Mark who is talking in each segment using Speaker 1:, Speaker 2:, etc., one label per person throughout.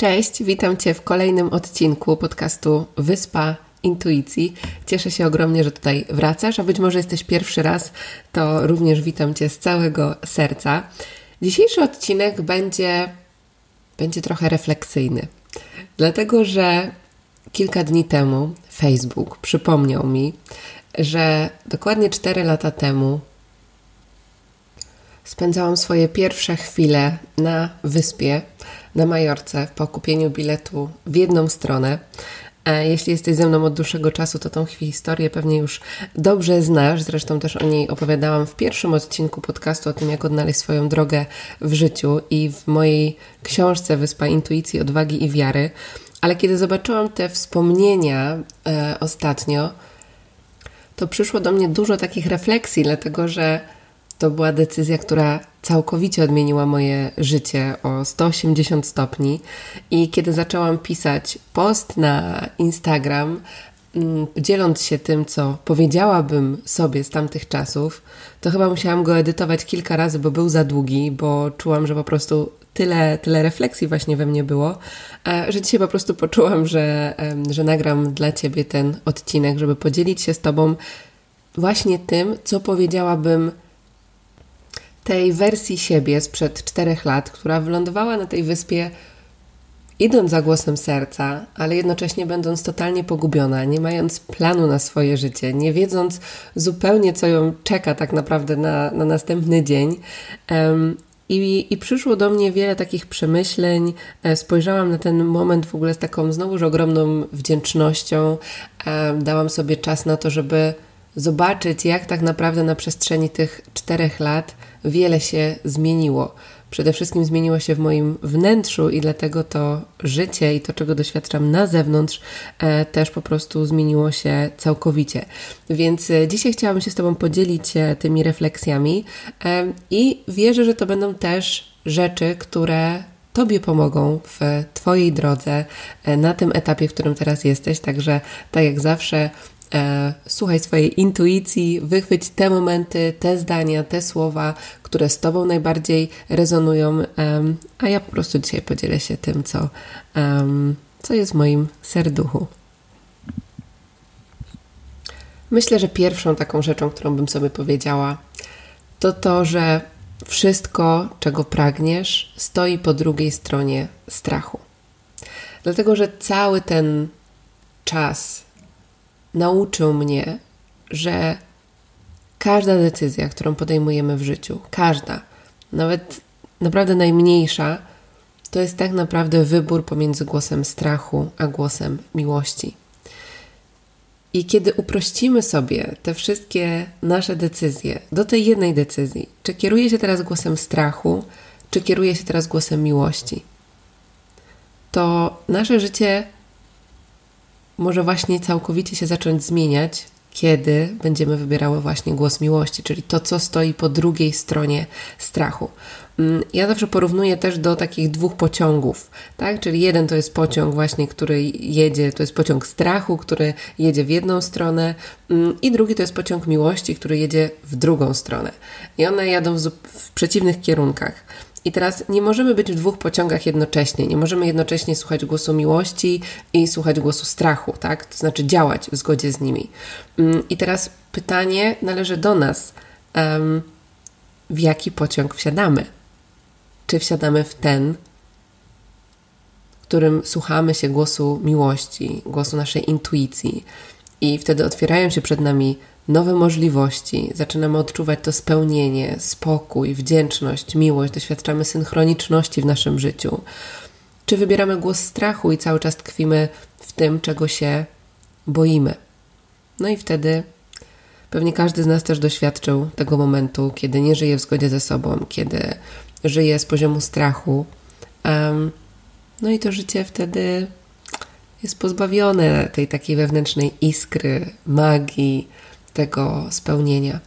Speaker 1: Cześć, witam Cię w kolejnym odcinku podcastu Wyspa Intuicji. Cieszę się ogromnie, że tutaj wracasz, a być może jesteś pierwszy raz, to również witam Cię z całego serca. Dzisiejszy odcinek będzie, będzie trochę refleksyjny, dlatego że kilka dni temu Facebook przypomniał mi, że dokładnie 4 lata temu spędzałam swoje pierwsze chwile na wyspie, na Majorce, po kupieniu biletu w jedną stronę. E, jeśli jesteś ze mną od dłuższego czasu, to tą historię pewnie już dobrze znasz. Zresztą też o niej opowiadałam w pierwszym odcinku podcastu o tym, jak odnaleźć swoją drogę w życiu i w mojej książce Wyspa Intuicji, Odwagi i Wiary. Ale kiedy zobaczyłam te wspomnienia e, ostatnio, to przyszło do mnie dużo takich refleksji, dlatego że to była decyzja, która całkowicie odmieniła moje życie o 180 stopni. I kiedy zaczęłam pisać post na Instagram, mm, dzieląc się tym, co powiedziałabym sobie z tamtych czasów, to chyba musiałam go edytować kilka razy, bo był za długi, bo czułam, że po prostu tyle, tyle refleksji właśnie we mnie było, że dzisiaj po prostu poczułam, że, że nagram dla Ciebie ten odcinek, żeby podzielić się z Tobą właśnie tym, co powiedziałabym tej wersji siebie sprzed czterech lat, która wylądowała na tej wyspie idąc za głosem serca, ale jednocześnie będąc totalnie pogubiona, nie mając planu na swoje życie, nie wiedząc zupełnie, co ją czeka tak naprawdę na, na następny dzień. Um, i, I przyszło do mnie wiele takich przemyśleń. E, spojrzałam na ten moment w ogóle z taką znowuż ogromną wdzięcznością. Dałam sobie czas na to, żeby zobaczyć, jak tak naprawdę na przestrzeni tych czterech lat wiele się zmieniło. Przede wszystkim zmieniło się w moim wnętrzu i dlatego to życie i to, czego doświadczam na zewnątrz, e, też po prostu zmieniło się całkowicie. Więc e, dzisiaj chciałabym się z Tobą podzielić e, tymi refleksjami e, i wierzę, że to będą też rzeczy, które Tobie pomogą w Twojej drodze e, na tym etapie, w którym teraz jesteś. Także, tak jak zawsze, e, słuchaj swojej intuicji, wychwyć te momenty, te zdania, te słowa, które z Tobą najbardziej rezonują, e, a ja po prostu dzisiaj podzielę się tym, co, e, co jest w moim serduchu. Myślę, że pierwszą taką rzeczą, którą bym sobie powiedziała, to to, że wszystko, czego pragniesz, stoi po drugiej stronie strachu. Dlatego, że cały ten czas nauczył mnie, że każda decyzja, którą podejmujemy w życiu, każda, nawet naprawdę najmniejsza, to jest tak naprawdę wybór pomiędzy głosem strachu a głosem miłości. I kiedy uprościmy sobie te wszystkie nasze decyzje do tej jednej decyzji, czy kieruję się teraz głosem strachu, czy kieruję się teraz głosem miłości, to nasze życie może właśnie całkowicie się zacząć zmieniać, kiedy będziemy wybierały właśnie głos miłości, czyli to, co stoi po drugiej stronie strachu. Mm, ja zawsze porównuję też do takich dwóch pociągów, tak? Czyli jeden to jest pociąg właśnie, który jedzie, to jest pociąg strachu, który jedzie w jedną stronę mm, i drugi to jest pociąg miłości, który jedzie w drugą stronę. I one jadą w, w przeciwnych kierunkach. I teraz nie możemy być w dwóch pociągach jednocześnie. Nie możemy jednocześnie słuchać głosu miłości i słuchać głosu strachu, tak? To znaczy działać w zgodzie z nimi. Mm, I teraz pytanie należy do nas. W jaki pociąg wsiadamy? Czy wsiadamy w ten, w którym słuchamy się głosu miłości, głosu naszej intuicji, i wtedy otwierają się przed nami nowe możliwości, zaczynamy odczuwać to spełnienie, spokój, wdzięczność, miłość, doświadczamy synchroniczności w naszym życiu. Czy wybieramy głos strachu i cały czas tkwimy w tym, czego się boimy? No i wtedy pewnie każdy z nas też doświadczył tego momentu, kiedy nie żyje w zgodzie ze sobą, kiedy żyję z poziomu strachu. Um, no i to życie wtedy jest pozbawione tej takiej wewnętrznej iskry, magii, tego spełnienia.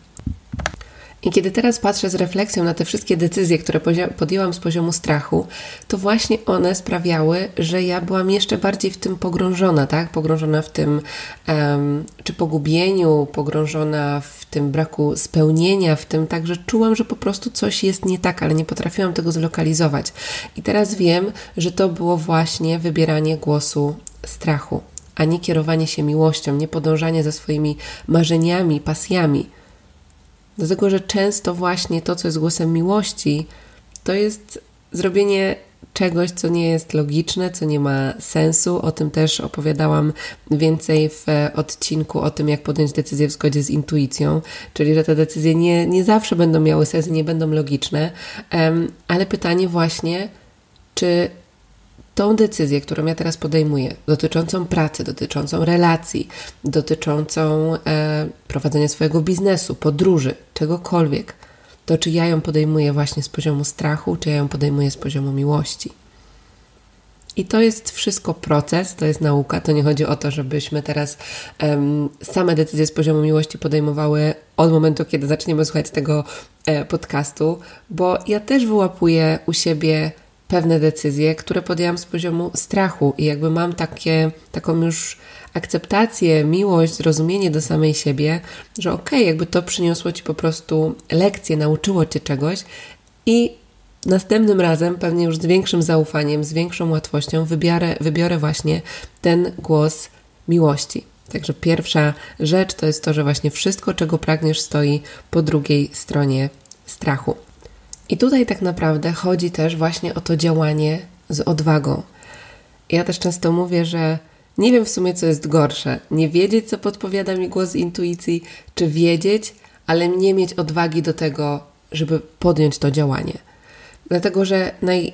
Speaker 1: I kiedy teraz patrzę z refleksją na te wszystkie decyzje, które podjęłam z poziomu strachu, to właśnie one sprawiały, że ja byłam jeszcze bardziej w tym pogrążona, tak? Pogrążona w tym, um, czy pogubieniu, pogrążona w tym braku spełnienia, w tym tak, że czułam, że po prostu coś jest nie tak, ale nie potrafiłam tego zlokalizować. I teraz wiem, że to było właśnie wybieranie głosu strachu, a nie kierowanie się miłością, nie podążanie za swoimi marzeniami, pasjami Dlatego, że często właśnie to, co jest głosem miłości, to jest zrobienie czegoś, co nie jest logiczne, co nie ma sensu. O tym też opowiadałam więcej w odcinku o tym, jak podjąć decyzję w zgodzie z intuicją, czyli że te decyzje nie, nie zawsze będą miały sens nie będą logiczne. ale pytanie właśnie, czy tą decyzję, którą ja teraz podejmuję, dotyczącą pracy, dotyczącą relacji, dotyczącą e, prowadzenia swojego biznesu, podróży, czegokolwiek, to czy ja ją podejmuję właśnie z poziomu strachu, czy ja ją podejmuję z poziomu miłości. I to jest wszystko proces, to jest nauka. To nie chodzi o to, żebyśmy teraz um, same decyzje z poziomu miłości podejmowały od momentu, kiedy zaczniemy słuchać tego e, podcastu, bo ja też wyłapuję u siebie pewne decyzje, które podjęłam z poziomu strachu i jakby mam takie, taką już akceptację, miłość, zrozumienie do samej siebie, że okej, okay, jakby to przyniosło Ci po prostu lekcję, nauczyło Cię czegoś i następnym razem, pewnie już z większym zaufaniem, z większą łatwością, wybiorę, wybiorę właśnie ten głos miłości. Także pierwsza rzecz to jest to, że właśnie wszystko, czego pragniesz, stoi po drugiej stronie strachu. I tutaj tak naprawdę chodzi też właśnie o to działanie z odwagą. Ja też często mówię, że nie wiem w sumie, co jest gorsze. Nie wiedzieć, co podpowiada mi głos intuicji, czy wiedzieć, ale nie mieć odwagi do tego, żeby podjąć to działanie. Dlatego, że naj,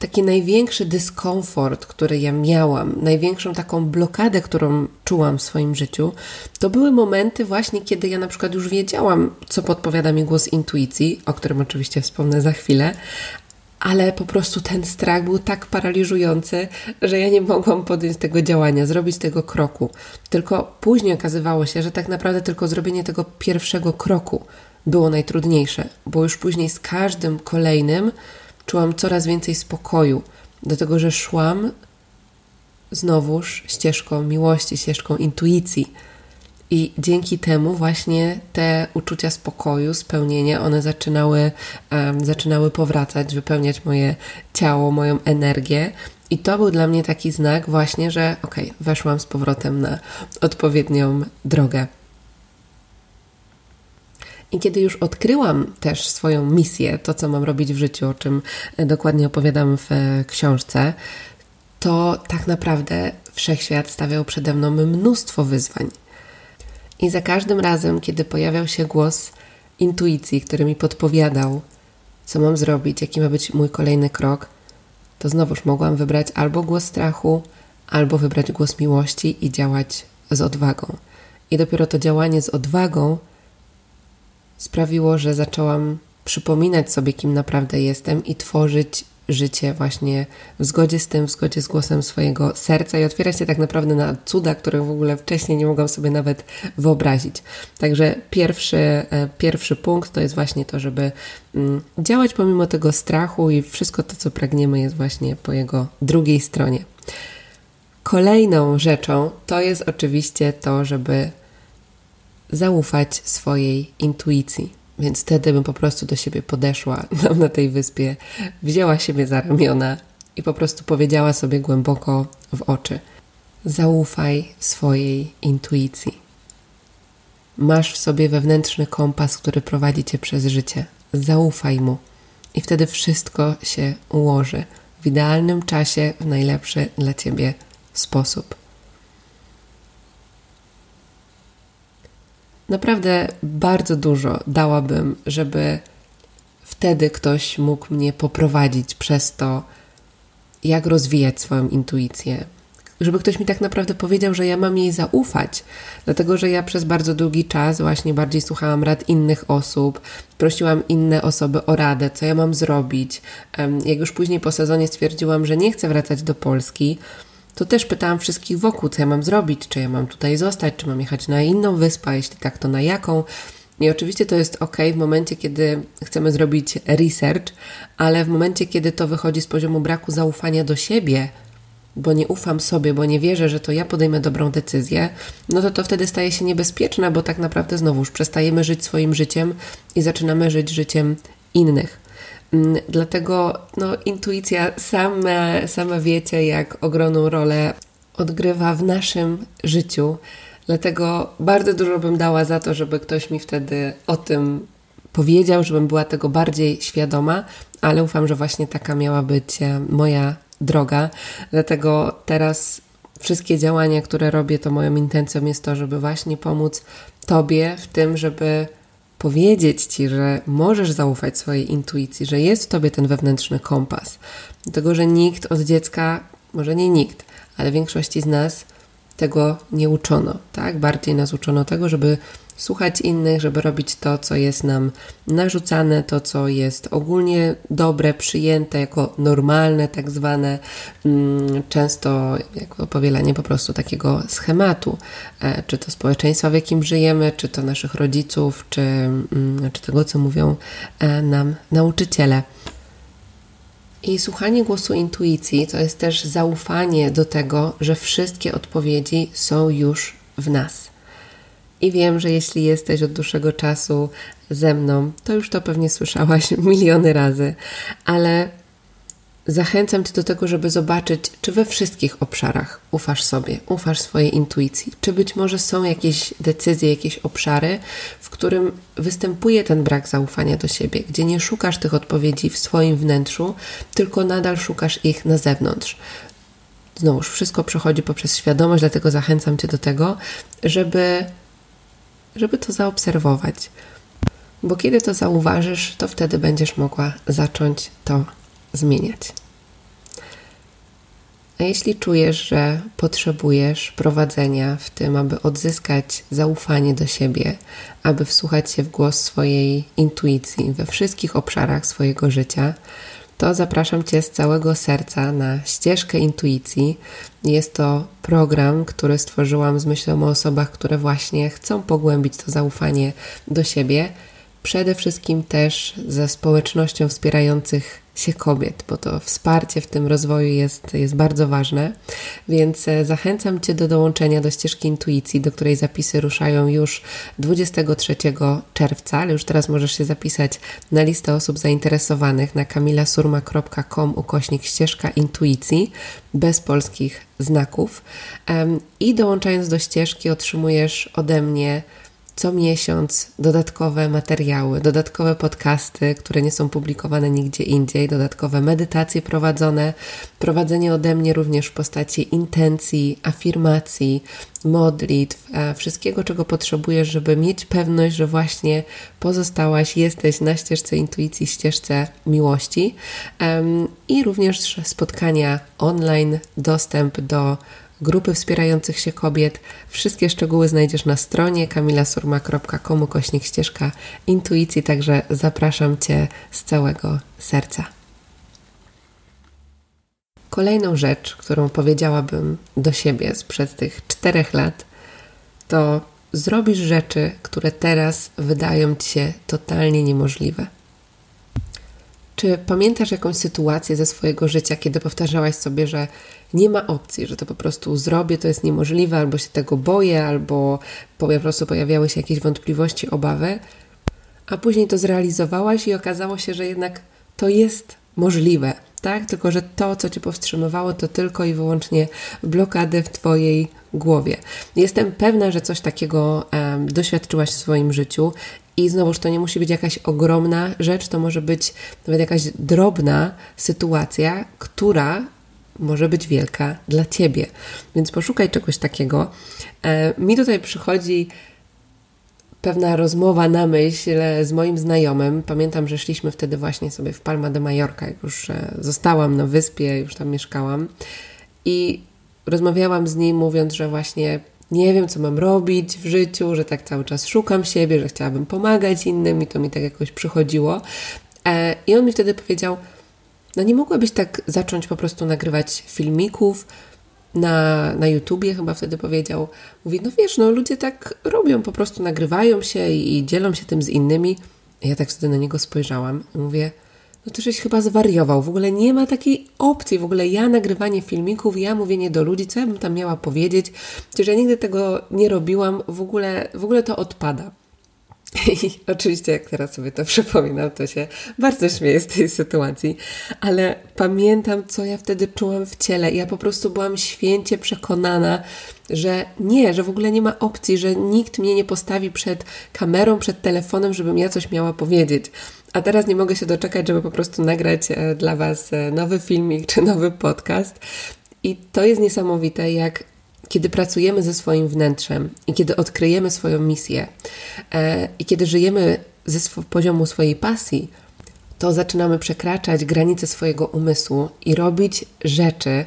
Speaker 1: taki największy dyskomfort, który ja miałam, największą taką blokadę, którą czułam w swoim życiu, to były momenty właśnie, kiedy ja na przykład już wiedziałam, co podpowiada mi głos intuicji, o którym oczywiście wspomnę za chwilę, ale po prostu ten strach był tak paraliżujący, że ja nie mogłam podjąć tego działania, zrobić tego kroku. Tylko później okazywało się, że tak naprawdę tylko zrobienie tego pierwszego kroku było najtrudniejsze, bo już później z każdym kolejnym czułam coraz więcej spokoju, dlatego że szłam znowuż ścieżką miłości, ścieżką intuicji. I dzięki temu właśnie te uczucia spokoju, spełnienia, one zaczynały, um, zaczynały powracać, wypełniać moje ciało, moją energię. I to był dla mnie taki znak właśnie, że okej, okay, weszłam z powrotem na odpowiednią drogę. I kiedy już odkryłam też swoją misję, to co mam robić w życiu, o czym e, dokładnie opowiadam w e, książce, to tak naprawdę wszechświat stawiał przede mną mnóstwo wyzwań. I za każdym razem, kiedy pojawiał się głos intuicji, który mi podpowiadał, co mam zrobić, jaki ma być mój kolejny krok, to znowuż mogłam wybrać albo głos strachu, albo wybrać głos miłości i działać z odwagą. I dopiero to działanie z odwagą sprawiło, że zaczęłam przypominać sobie, kim naprawdę jestem i tworzyć życie właśnie w zgodzie z tym, w zgodzie z głosem swojego serca i otwierać się tak naprawdę na cuda, które w ogóle wcześniej nie mogłam sobie nawet wyobrazić. Także pierwszy, e, pierwszy punkt to jest właśnie to, żeby mm, działać pomimo tego strachu i wszystko to, co pragniemy, jest właśnie po jego drugiej stronie. Kolejną rzeczą to jest oczywiście to, żeby zaufać swojej intuicji. Więc wtedy bym po prostu do siebie podeszła tam na tej wyspie, wzięła siebie za ramiona i po prostu powiedziała sobie głęboko w oczy: Zaufaj swojej intuicji. Masz w sobie wewnętrzny kompas, który prowadzi cię przez życie. Zaufaj mu i wtedy wszystko się ułoży w idealnym czasie, w najlepszy dla ciebie sposób. Naprawdę bardzo dużo dałabym, żeby wtedy ktoś mógł mnie poprowadzić przez to, jak rozwijać swoją intuicję, żeby ktoś mi tak naprawdę powiedział, że ja mam jej zaufać. Dlatego, że ja przez bardzo długi czas właśnie bardziej słuchałam rad innych osób, prosiłam inne osoby o radę, co ja mam zrobić. Jak już później po sezonie stwierdziłam, że nie chcę wracać do Polski, to też pytałam wszystkich wokół, co ja mam zrobić, czy ja mam tutaj zostać, czy mam jechać na inną wyspę, jeśli tak, to na jaką. I oczywiście to jest ok w momencie, kiedy chcemy zrobić research, ale w momencie, kiedy to wychodzi z poziomu braku zaufania do siebie, bo nie ufam sobie, bo nie wierzę, że to ja podejmę dobrą decyzję, no to to wtedy staje się niebezpieczne, bo tak naprawdę znowuż przestajemy żyć swoim życiem i zaczynamy żyć życiem innych. Mm, dlatego no, intuicja sama, sama wiecie, jak ogromną rolę odgrywa w naszym życiu. Dlatego bardzo dużo bym dała za to, żeby ktoś mi wtedy o tym powiedział, żebym była tego bardziej świadoma, ale ufam, że właśnie taka miała być e, moja droga. Dlatego teraz wszystkie działania, które robię, to moją intencją jest to, żeby właśnie pomóc Tobie w tym, żeby powiedzieć Ci, że możesz zaufać swojej intuicji, że jest w Tobie ten wewnętrzny kompas. Dlatego, że nikt od dziecka, może nie nikt, ale większości z nas tego nie uczono, tak? Bardziej nas uczono tego, żeby słuchać innych, żeby robić to, co jest nam narzucane, to, co jest ogólnie dobre, przyjęte jako normalne, tak zwane, mm, często jako powielanie po prostu takiego schematu, e, czy to społeczeństwa, w jakim żyjemy, czy to naszych rodziców, czy, mm, czy tego, co mówią e, nam nauczyciele. I słuchanie głosu intuicji to jest też zaufanie do tego, że wszystkie odpowiedzi są już w nas. I wiem, że jeśli jesteś od dłuższego czasu ze mną, to już to pewnie słyszałaś miliony razy, ale zachęcam Cię do tego, żeby zobaczyć, czy we wszystkich obszarach ufasz sobie, ufasz swojej intuicji, czy być może są jakieś decyzje, jakieś obszary, w którym występuje ten brak zaufania do siebie, gdzie nie szukasz tych odpowiedzi w swoim wnętrzu, tylko nadal szukasz ich na zewnątrz. Znowuż wszystko przechodzi poprzez świadomość, dlatego zachęcam Cię do tego, żeby żeby to zaobserwować. Bo kiedy to zauważysz, to wtedy będziesz mogła zacząć to zmieniać. A jeśli czujesz, że potrzebujesz prowadzenia w tym, aby odzyskać zaufanie do siebie, aby wsłuchać się w głos swojej intuicji we wszystkich obszarach swojego życia, to zapraszam Cię z całego serca na ścieżkę intuicji. Jest to program, który stworzyłam z myślą o osobach, które właśnie chcą pogłębić to zaufanie do siebie. Przede wszystkim też ze społecznością wspierających się kobiet, bo to wsparcie w tym rozwoju jest, jest bardzo ważne. Więc e, zachęcam Cię do dołączenia do ścieżki intuicji, do której zapisy ruszają już 23 czerwca, ale już teraz możesz się zapisać na listę osób zainteresowanych na kamilasurma.com ukośnik ścieżka intuicji bez polskich znaków. I dołączając do ścieżki otrzymujesz ode mnie co miesiąc dodatkowe materiały, dodatkowe podcasty, które nie są publikowane nigdzie indziej, dodatkowe medytacje prowadzone, prowadzenie ode mnie również w postaci intencji, afirmacji, modlitw, e, wszystkiego, czego potrzebujesz, żeby mieć pewność, że właśnie pozostałaś, jesteś na ścieżce intuicji, ścieżce miłości. I również spotkania online, dostęp do grupy wspierających się kobiet. Wszystkie szczegóły znajdziesz na stronie kamilasurma.com kośnik ścieżka intuicji, także zapraszam Cię z całego serca. Kolejną rzecz, którą powiedziałabym do siebie sprzed tych czterech lat, to zrobisz rzeczy, które teraz wydają Ci się totalnie niemożliwe. Czy pamiętasz jakąś sytuację ze swojego życia, kiedy powtarzałaś sobie, że nie ma opcji, że to po prostu zrobię, to jest niemożliwe, albo się tego boję, albo po prostu pojawiały się jakieś wątpliwości, obawy, a później to zrealizowałaś i okazało się, że jednak to jest możliwe, tak? Tylko, że to, co cię powstrzymywało, to tylko i wyłącznie blokady w twojej głowie. Jestem pewna, że coś takiego doświadczyłaś w swoim życiu i znowuż to nie musi być jakaś ogromna rzecz, to może być nawet jakaś drobna sytuacja, która może być wielka dla ciebie. Więc poszukaj czegoś takiego. E, mi tutaj przychodzi pewna rozmowa na myśl z moim znajomym. Pamiętam, że szliśmy wtedy właśnie sobie w Palma de Mallorca, jak już e, zostałam na wyspie, już tam mieszkałam. I rozmawiałam z nim, mówiąc, że właśnie nie wiem, co mam robić w życiu, że tak cały czas szukam siebie, że chciałabym pomagać innym i to mi tak jakoś przychodziło. E, I on mi wtedy powiedział: No, nie mogłabyś tak zacząć po prostu nagrywać filmików na, na YouTubie, chyba wtedy powiedział. Mówi: No wiesz, no ludzie tak robią, po prostu nagrywają się i, i dzielą się tym z innymi. I ja tak wtedy na niego spojrzałam i mówię: no to żeś chyba zwariował. W ogóle nie ma takiej opcji. W ogóle ja nagrywanie filmików, ja mówienie do ludzi, co ja bym tam miała powiedzieć. Przecież ja nigdy tego nie robiłam. W ogóle, w ogóle to odpada. I oczywiście, jak teraz sobie to przypominam, to się bardzo śmieję z tej sytuacji, ale pamiętam, co ja wtedy czułam w ciele. Ja po prostu byłam święcie przekonana, że nie, że w ogóle nie ma opcji, że nikt mnie nie postawi przed kamerą, przed telefonem, żebym ja coś miała powiedzieć. A teraz nie mogę się doczekać, żeby po prostu nagrać e, dla Was e, nowy filmik czy nowy podcast. I to jest niesamowite, jak kiedy pracujemy ze swoim wnętrzem i kiedy odkryjemy swoją misję e, i kiedy żyjemy ze sw- poziomu swojej pasji, to zaczynamy przekraczać granice swojego umysłu i robić rzeczy,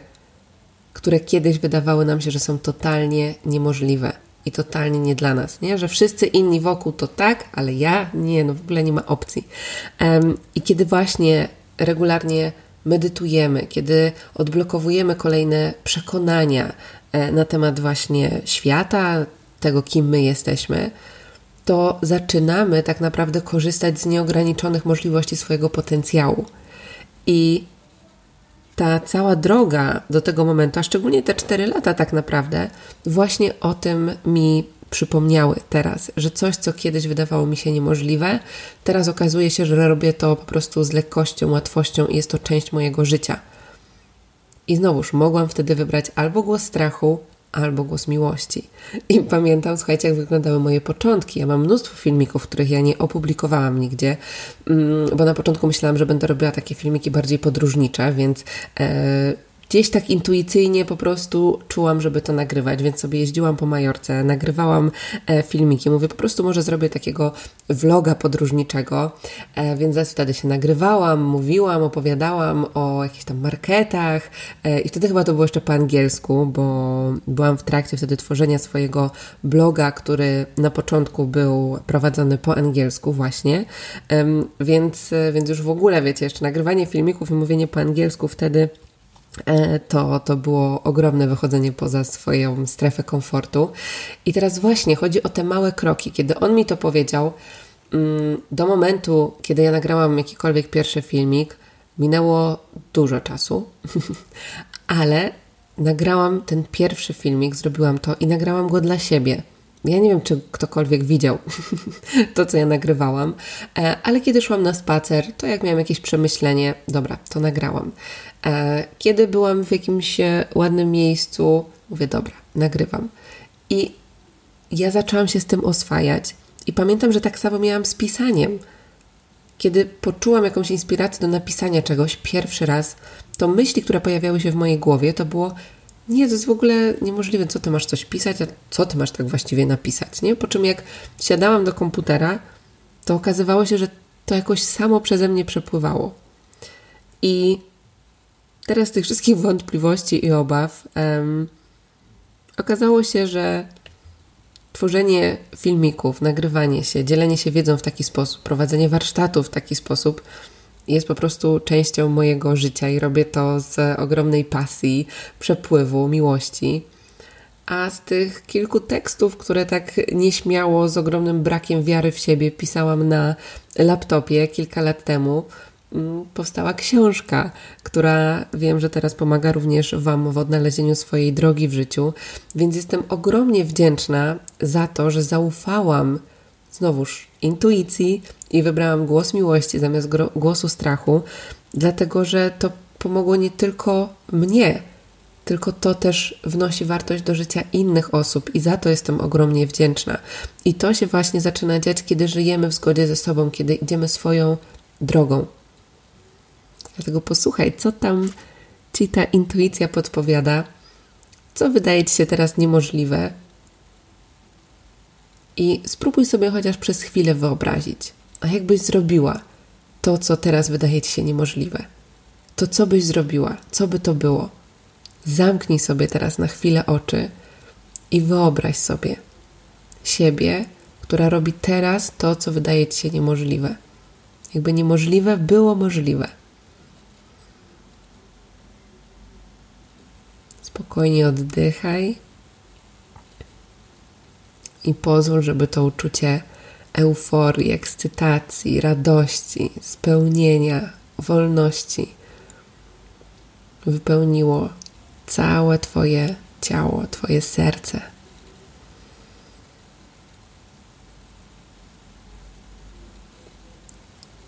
Speaker 1: które kiedyś wydawały nam się, że są totalnie niemożliwe i totalnie nie dla nas, nie? Że wszyscy inni wokół to tak, ale ja nie, no w ogóle nie ma opcji. Um, I kiedy właśnie regularnie medytujemy, kiedy odblokowujemy kolejne przekonania e, na temat właśnie świata, tego, kim my jesteśmy, to zaczynamy tak naprawdę korzystać z nieograniczonych możliwości swojego potencjału. I ta cała droga do tego momentu, a szczególnie te 4 lata tak naprawdę, właśnie o tym mi przypomniały teraz, że coś, co kiedyś wydawało mi się niemożliwe, teraz okazuje się, że robię to po prostu z lekkością, łatwością i jest to część mojego życia. I znowuż mogłam wtedy wybrać albo głos strachu, albo głos miłości. I pamiętam, słuchajcie, jak wyglądały moje początki. Ja mam mnóstwo filmików, których ja nie opublikowałam nigdzie, mm, bo na początku myślałam, że będę robiła takie filmiki bardziej podróżnicze, więc. E, gdzieś tak intuicyjnie po prostu czułam, żeby to nagrywać, więc sobie jeździłam po Majorce, nagrywałam e, filmiki. Mówię, po prostu może zrobię takiego vloga podróżniczego, e, więc wtedy się nagrywałam, mówiłam, opowiadałam o jakichś tam marketach e, i wtedy chyba to było jeszcze po angielsku, bo byłam w trakcie wtedy tworzenia swojego bloga, który na początku był prowadzony po angielsku właśnie, więc, więc już w ogóle, wiecie, jeszcze nagrywanie filmików i mówienie po angielsku wtedy to, to było ogromne wychodzenie poza swoją strefę komfortu. I teraz właśnie chodzi o te małe kroki. Kiedy on mi to powiedział, mm, do momentu, kiedy ja nagrałam jakikolwiek pierwszy filmik, minęło dużo czasu, ale nagrałam ten pierwszy filmik, zrobiłam to i nagrałam go dla siebie. Ja nie wiem, czy ktokolwiek widział to, co ja nagrywałam, e, ale kiedy szłam na spacer, to jak miałam jakieś przemyślenie, dobra, to nagrałam. E, kiedy byłam w jakimś e, ładnym miejscu, mówię, dobra, nagrywam. I ja zaczęłam się z tym oswajać. I pamiętam, że tak samo miałam z pisaniem. Kiedy poczułam jakąś inspirację do napisania czegoś pierwszy raz, to myśli, które pojawiały się w mojej głowie, to było nie, to jest w ogóle niemożliwe, co ty masz coś pisać, a co ty masz tak właściwie napisać, nie? Po czym jak siadałam do komputera, to okazywało się, że to jakoś samo przeze mnie przepływało. I teraz tych wszystkich wątpliwości i obaw um, okazało się, że tworzenie filmików, nagrywanie się, dzielenie się wiedzą w taki sposób, prowadzenie warsztatów w taki sposób jest po prostu częścią mojego życia i robię to z ogromnej pasji, przepływu, miłości. A z tych kilku tekstów, które tak nieśmiało, z ogromnym brakiem wiary w siebie pisałam na laptopie kilka lat temu, mm, powstała książka, która wiem, że teraz pomaga również Wam w odnalezieniu swojej drogi w życiu, więc jestem ogromnie wdzięczna za to, że zaufałam znowuż intuicji i wybrałam głos miłości zamiast głosu strachu, dlatego że to pomogło nie tylko mnie, tylko to też wnosi wartość do życia innych osób i za to jestem ogromnie wdzięczna. I to się właśnie zaczyna dziać, kiedy żyjemy w zgodzie ze sobą, kiedy idziemy swoją drogą. Dlatego posłuchaj, co tam ci ta intuicja podpowiada, co wydaje ci się teraz niemożliwe, i spróbuj sobie chociaż przez chwilę wyobrazić, a jakbyś zrobiła to, co teraz wydaje ci się niemożliwe, to co byś zrobiła, co by to było? Zamknij sobie teraz na chwilę oczy i wyobraź sobie siebie, która robi teraz to, co wydaje ci się niemożliwe. Jakby niemożliwe było możliwe. Spokojnie oddychaj i pozwól, żeby to uczucie euforii, ekscytacji, radości, spełnienia, wolności wypełniło całe Twoje ciało, Twoje serce.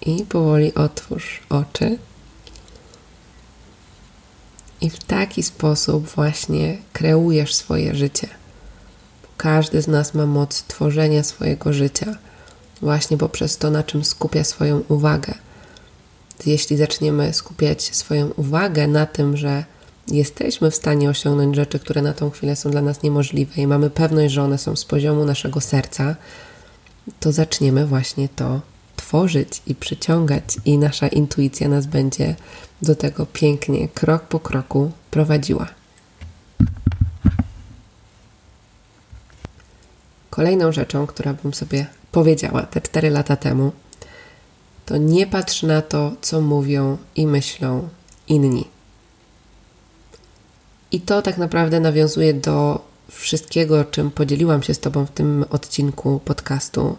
Speaker 1: I powoli otwórz oczy. I w taki sposób właśnie kreujesz swoje życie. Każdy z nas ma moc tworzenia swojego życia właśnie poprzez to, na czym skupia swoją uwagę. Jeśli zaczniemy skupiać swoją uwagę na tym, że jesteśmy w stanie osiągnąć rzeczy, które na tą chwilę są dla nas niemożliwe i mamy pewność, że one są z poziomu naszego serca, to zaczniemy właśnie to tworzyć i przyciągać, i nasza intuicja nas będzie do tego pięknie, krok po kroku prowadziła. Kolejną rzeczą, która bym sobie powiedziała te 4 lata temu, to nie patrz na to, co mówią i myślą inni. I to tak naprawdę nawiązuje do wszystkiego, czym podzieliłam się z Tobą w tym odcinku podcastu,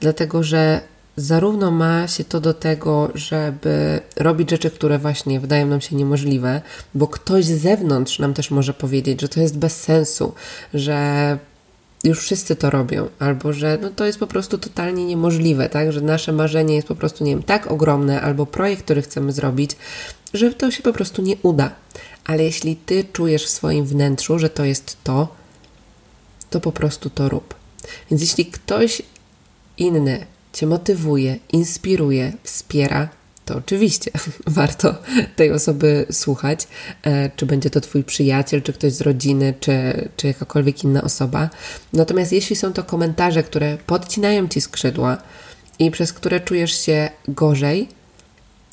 Speaker 1: dlatego że zarówno ma się to do tego, żeby robić rzeczy, które właśnie wydają nam się niemożliwe, bo ktoś z zewnątrz nam też może powiedzieć, że to jest bez sensu, że już wszyscy to robią, albo że no to jest po prostu totalnie niemożliwe, tak? Że nasze marzenie jest po prostu, nie wiem, tak ogromne, albo projekt, który chcemy zrobić, że to się po prostu nie uda. Ale jeśli ty czujesz w swoim wnętrzu, że to jest to, to po prostu to rób. Więc jeśli ktoś inny cię motywuje, inspiruje, wspiera, to oczywiście warto tej osoby słuchać, e, czy będzie to Twój przyjaciel, czy ktoś z rodziny, czy, czy jakakolwiek inna osoba. Natomiast jeśli są to komentarze, które podcinają Ci skrzydła i przez które czujesz się gorzej,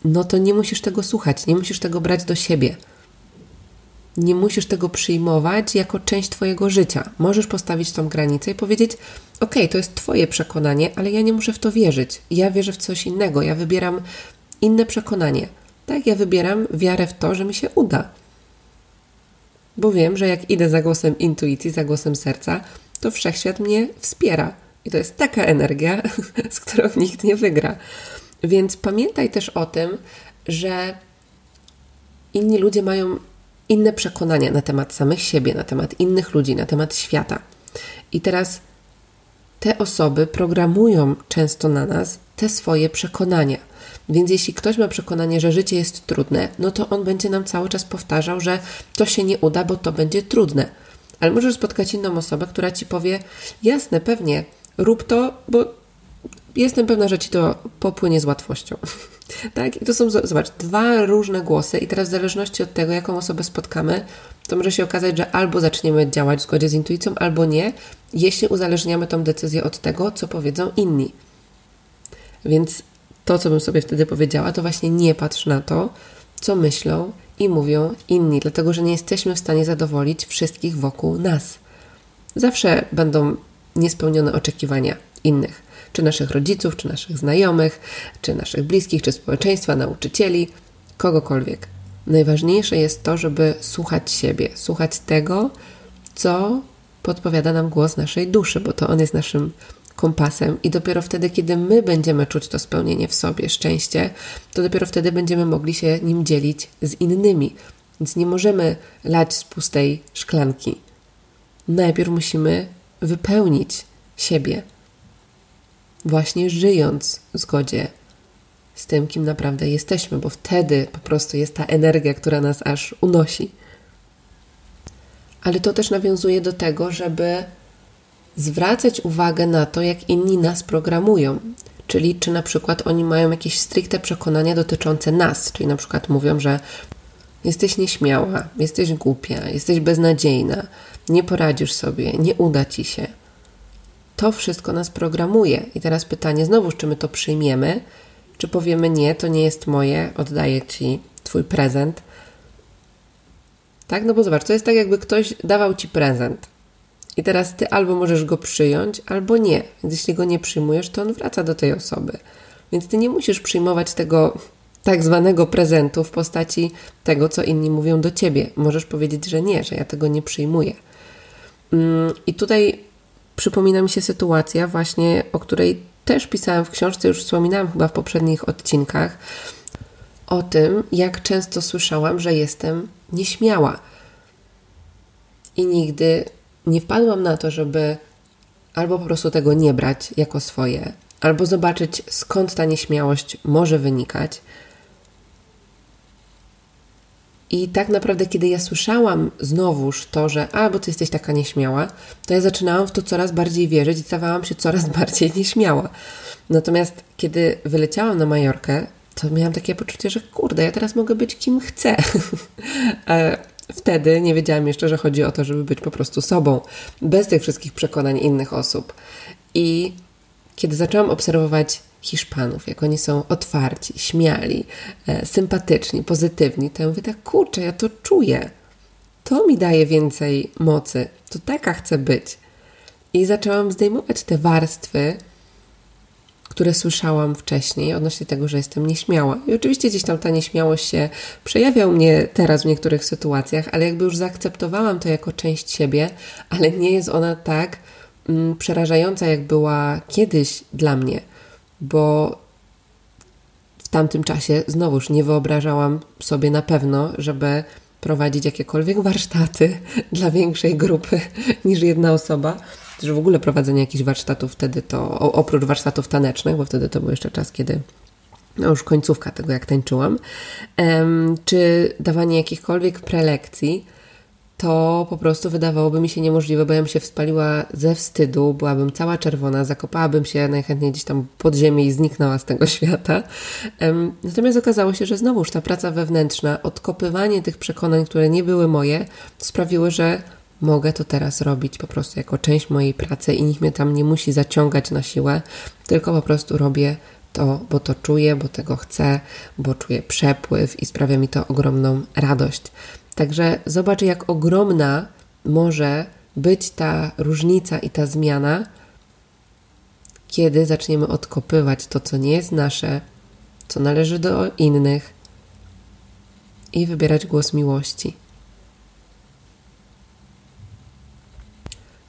Speaker 1: no to nie musisz tego słuchać, nie musisz tego brać do siebie. Nie musisz tego przyjmować jako część Twojego życia. Możesz postawić tą granicę i powiedzieć: OK, to jest Twoje przekonanie, ale ja nie muszę w to wierzyć. Ja wierzę w coś innego. Ja wybieram inne przekonanie. Tak, ja wybieram wiarę w to, że mi się uda. Bo wiem, że jak idę za głosem intuicji, za głosem serca, to wszechświat mnie wspiera. I to jest taka energia, z którą nikt nie wygra. Więc pamiętaj też o tym, że inni ludzie mają inne przekonania na temat samych siebie, na temat innych ludzi, na temat świata. I teraz te osoby programują często na nas te swoje przekonania. Więc jeśli ktoś ma przekonanie, że życie jest trudne, no to on będzie nam cały czas powtarzał, że to się nie uda, bo to będzie trudne. Ale możesz spotkać inną osobę, która ci powie: Jasne, pewnie, rób to, bo jestem pewna, że ci to popłynie z łatwością. tak? I to są, zobacz, dwa różne głosy, i teraz w zależności od tego, jaką osobę spotkamy, to może się okazać, że albo zaczniemy działać w zgodzie z intuicją, albo nie, jeśli uzależniamy tą decyzję od tego, co powiedzą inni. Więc to, co bym sobie wtedy powiedziała, to właśnie nie patrz na to, co myślą i mówią inni, dlatego że nie jesteśmy w stanie zadowolić wszystkich wokół nas. Zawsze będą niespełnione oczekiwania innych, czy naszych rodziców, czy naszych znajomych, czy naszych bliskich, czy społeczeństwa, nauczycieli, kogokolwiek. Najważniejsze jest to, żeby słuchać siebie, słuchać tego, co podpowiada nam głos naszej duszy, bo to on jest naszym kompasem i dopiero wtedy, kiedy my będziemy czuć to spełnienie w sobie, szczęście, to dopiero wtedy będziemy mogli się nim dzielić z innymi. Więc nie możemy lać z pustej szklanki. Najpierw musimy wypełnić siebie, właśnie żyjąc w zgodzie z tym, kim naprawdę jesteśmy, bo wtedy po prostu jest ta energia, która nas aż unosi. Ale to też nawiązuje do tego, żeby zwracać uwagę na to, jak inni nas programują. Czyli czy na przykład oni mają jakieś stricte przekonania dotyczące nas, czyli na przykład mówią, że jesteś nieśmiała, jesteś głupia, jesteś beznadziejna, nie poradzisz sobie, nie uda ci się. To wszystko nas programuje. I teraz pytanie znowu, czy my to przyjmiemy, czy powiemy nie, to nie jest moje, oddaję ci twój prezent Tak? No bo zobacz, to jest tak, jakby ktoś dawał ci prezent. I teraz ty albo możesz go przyjąć, albo nie. Więc jeśli go nie przyjmujesz, to on wraca do tej osoby. Więc ty nie musisz przyjmować tego tak zwanego prezentu w postaci tego, co inni mówią do ciebie. Możesz powiedzieć, że nie, że ja tego nie przyjmuję. Mm, I tutaj przypomina mi się sytuacja, właśnie o której też pisałam w książce, już wspominałam chyba w poprzednich odcinkach, o tym, jak często słyszałam, że jestem nieśmiała. I nigdy nie wpadłam na to, żeby albo po prostu tego nie brać jako swoje, albo zobaczyć skąd ta nieśmiałość może wynikać. I tak naprawdę, kiedy ja słyszałam znowuż to, że a, bo ty jesteś taka nieśmiała, to ja zaczynałam w to coraz bardziej wierzyć i stawałam się coraz bardziej nieśmiała. Natomiast kiedy wyleciałam na Majorkę, to miałam takie poczucie, że kurde, ja teraz mogę być kim chcę. Wtedy nie wiedziałam jeszcze, że chodzi o to, żeby być po prostu sobą, bez tych wszystkich przekonań innych osób. I kiedy zaczęłam obserwować Hiszpanów, jak oni są otwarci, śmiali, e, sympatyczni, pozytywni, to ja mówię tak, kurczę, ja to czuję. To mi daje więcej mocy. To taka chcę być. I zaczęłam zdejmować te warstwy, które słyszałam wcześniej odnośnie tego, że jestem nieśmiała. I oczywiście gdzieś tam ta nieśmiałość się przejawia u mnie teraz w niektórych sytuacjach, ale jakby już zaakceptowałam to jako część siebie, ale nie jest ona tak mm, przerażająca, jak była kiedyś dla mnie, bo w tamtym czasie znowuż nie wyobrażałam sobie na pewno, żeby prowadzić jakiekolwiek warsztaty dla większej grupy niż jedna osoba że w ogóle prowadzenie jakichś warsztatów wtedy to, oprócz warsztatów tanecznych, bo wtedy to był jeszcze czas, kiedy no już końcówka tego, jak tańczyłam, czy dawanie jakichkolwiek prelekcji, to po prostu wydawałoby mi się niemożliwe, bo ja bym się wspaliła ze wstydu, byłabym cała czerwona, zakopałabym się najchętniej gdzieś tam pod ziemię i zniknęła z tego świata. Natomiast okazało się, że znowuż ta praca wewnętrzna, odkopywanie tych przekonań, które nie były moje, sprawiły, że mogę to teraz robić po prostu jako część mojej pracy i nikt mnie tam nie musi zaciągać na siłę, tylko po prostu robię to, bo to czuję, bo tego chcę, bo czuję przepływ i sprawia mi to ogromną radość. Także zobacz, jak ogromna może być ta różnica i ta zmiana, kiedy zaczniemy odkopywać to, co nie jest nasze, co należy do innych i wybierać głos miłości.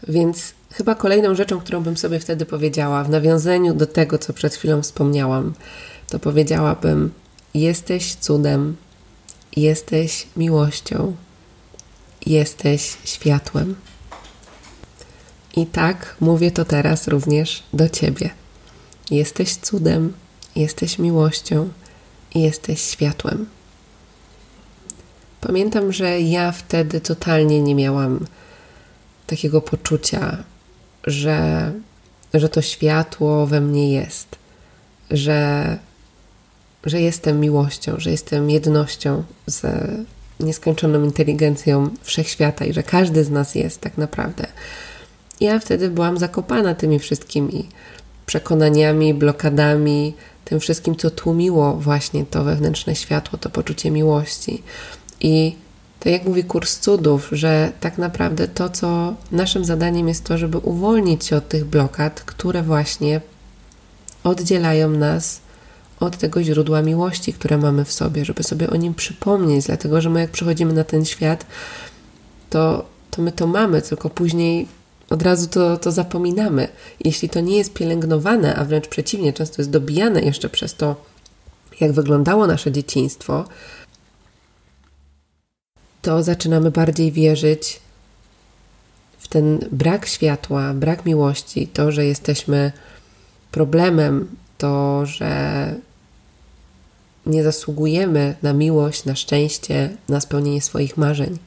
Speaker 1: Więc chyba kolejną rzeczą, którą bym sobie wtedy powiedziała, w nawiązaniu do tego, co przed chwilą wspomniałam, to powiedziałabym: Jesteś cudem, jesteś miłością, jesteś światłem. I tak mówię to teraz również do Ciebie. Jesteś cudem, jesteś miłością i jesteś światłem. Pamiętam, że ja wtedy totalnie nie miałam takiego poczucia, że, że to światło we mnie jest, że, że jestem miłością, że jestem jednością z nieskończoną inteligencją wszechświata i że każdy z nas jest tak naprawdę. Ja wtedy byłam zakopana tymi wszystkimi przekonaniami, blokadami, tym wszystkim, co tłumiło właśnie to wewnętrzne światło, to poczucie miłości. I tak jak mówi kurs cudów, że tak naprawdę to, co naszym zadaniem jest to, żeby uwolnić się od tych blokad, które właśnie oddzielają nas od tego źródła miłości, które mamy w sobie, żeby sobie o nim przypomnieć, dlatego że my jak przychodzimy na ten świat, to, to my to mamy, tylko później od razu to, to zapominamy. Jeśli to nie jest pielęgnowane, a wręcz przeciwnie, często jest dobijane jeszcze przez to, jak wyglądało nasze dzieciństwo, to zaczynamy bardziej wierzyć w ten brak światła, brak miłości, to, że jesteśmy problemem, to, że nie zasługujemy na miłość, na szczęście, na spełnienie swoich marzeń.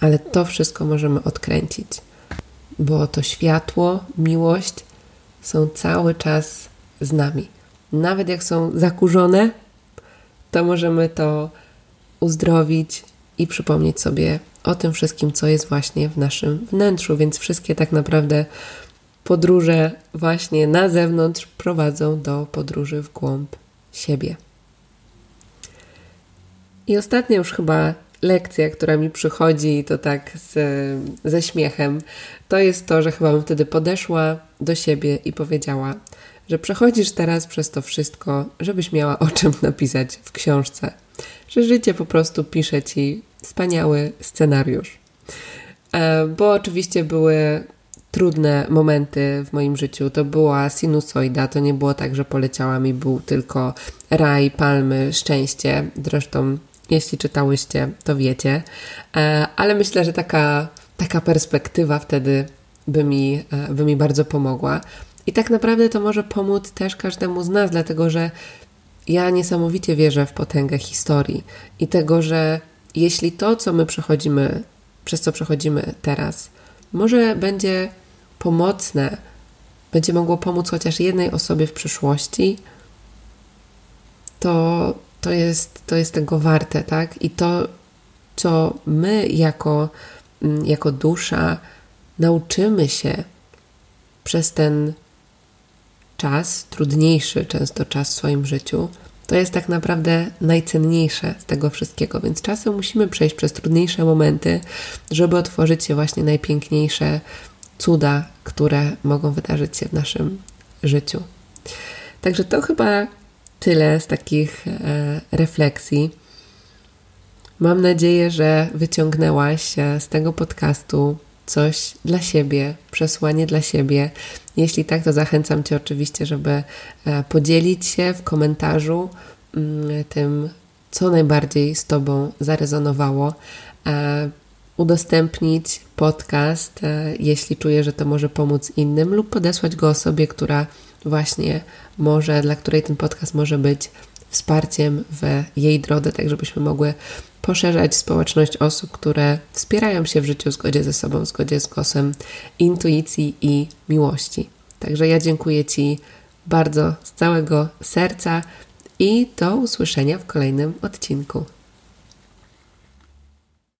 Speaker 1: Ale to wszystko możemy odkręcić, bo to światło, miłość są cały czas z nami. Nawet jak są zakurzone, to możemy to uzdrowić, i przypomnieć sobie o tym wszystkim, co jest właśnie w naszym wnętrzu, więc wszystkie tak naprawdę podróże właśnie na zewnątrz prowadzą do podróży w głąb siebie. I ostatnia już chyba lekcja, która mi przychodzi i to tak z, ze śmiechem, to jest to, że chyba bym wtedy podeszła do siebie i powiedziała, że przechodzisz teraz przez to wszystko, żebyś miała o czym napisać w książce. Że życie po prostu pisze ci wspaniały scenariusz. E, bo oczywiście były trudne momenty w moim życiu. To była sinusoida, to nie było tak, że poleciałam i był tylko raj, palmy, szczęście. Zresztą, jeśli czytałyście, to wiecie. E, ale myślę, że taka, taka perspektywa wtedy by mi, e, by mi bardzo pomogła. I tak naprawdę to może pomóc też każdemu z nas, dlatego że ja niesamowicie wierzę w potęgę historii i tego, że jeśli to, co my przechodzimy, przez co przechodzimy teraz, może będzie pomocne, będzie mogło pomóc chociaż jednej osobie w przyszłości, to, to, jest, to jest tego warte, tak? I to, co my jako, mm, jako dusza nauczymy się przez ten czas, trudniejszy często czas w swoim życiu, to jest tak naprawdę najcenniejsze z tego wszystkiego, więc czasem musimy przejść przez trudniejsze momenty, żeby otworzyć się właśnie najpiękniejsze cuda, które mogą wydarzyć się w naszym życiu. Także to chyba tyle z takich e, refleksji. Mam nadzieję, że wyciągnęłaś z tego podcastu coś dla siebie, przesłanie dla siebie. Jeśli tak, to zachęcam Cię oczywiście, żeby e, podzielić się w komentarzu mm, tym, co najbardziej z Tobą zarezonowało. E, udostępnić podcast, e, jeśli czuję, że to może pomóc innym, lub podesłać go osobie, która właśnie może, dla której ten podcast może być wsparciem w jej drodze, tak żebyśmy mogły poszerzać społeczność osób, które wspierają się w życiu w zgodzie ze sobą, w zgodzie z głosem intuicji i miłości. Także ja dziękuję Ci bardzo z całego serca i do usłyszenia w kolejnym odcinku.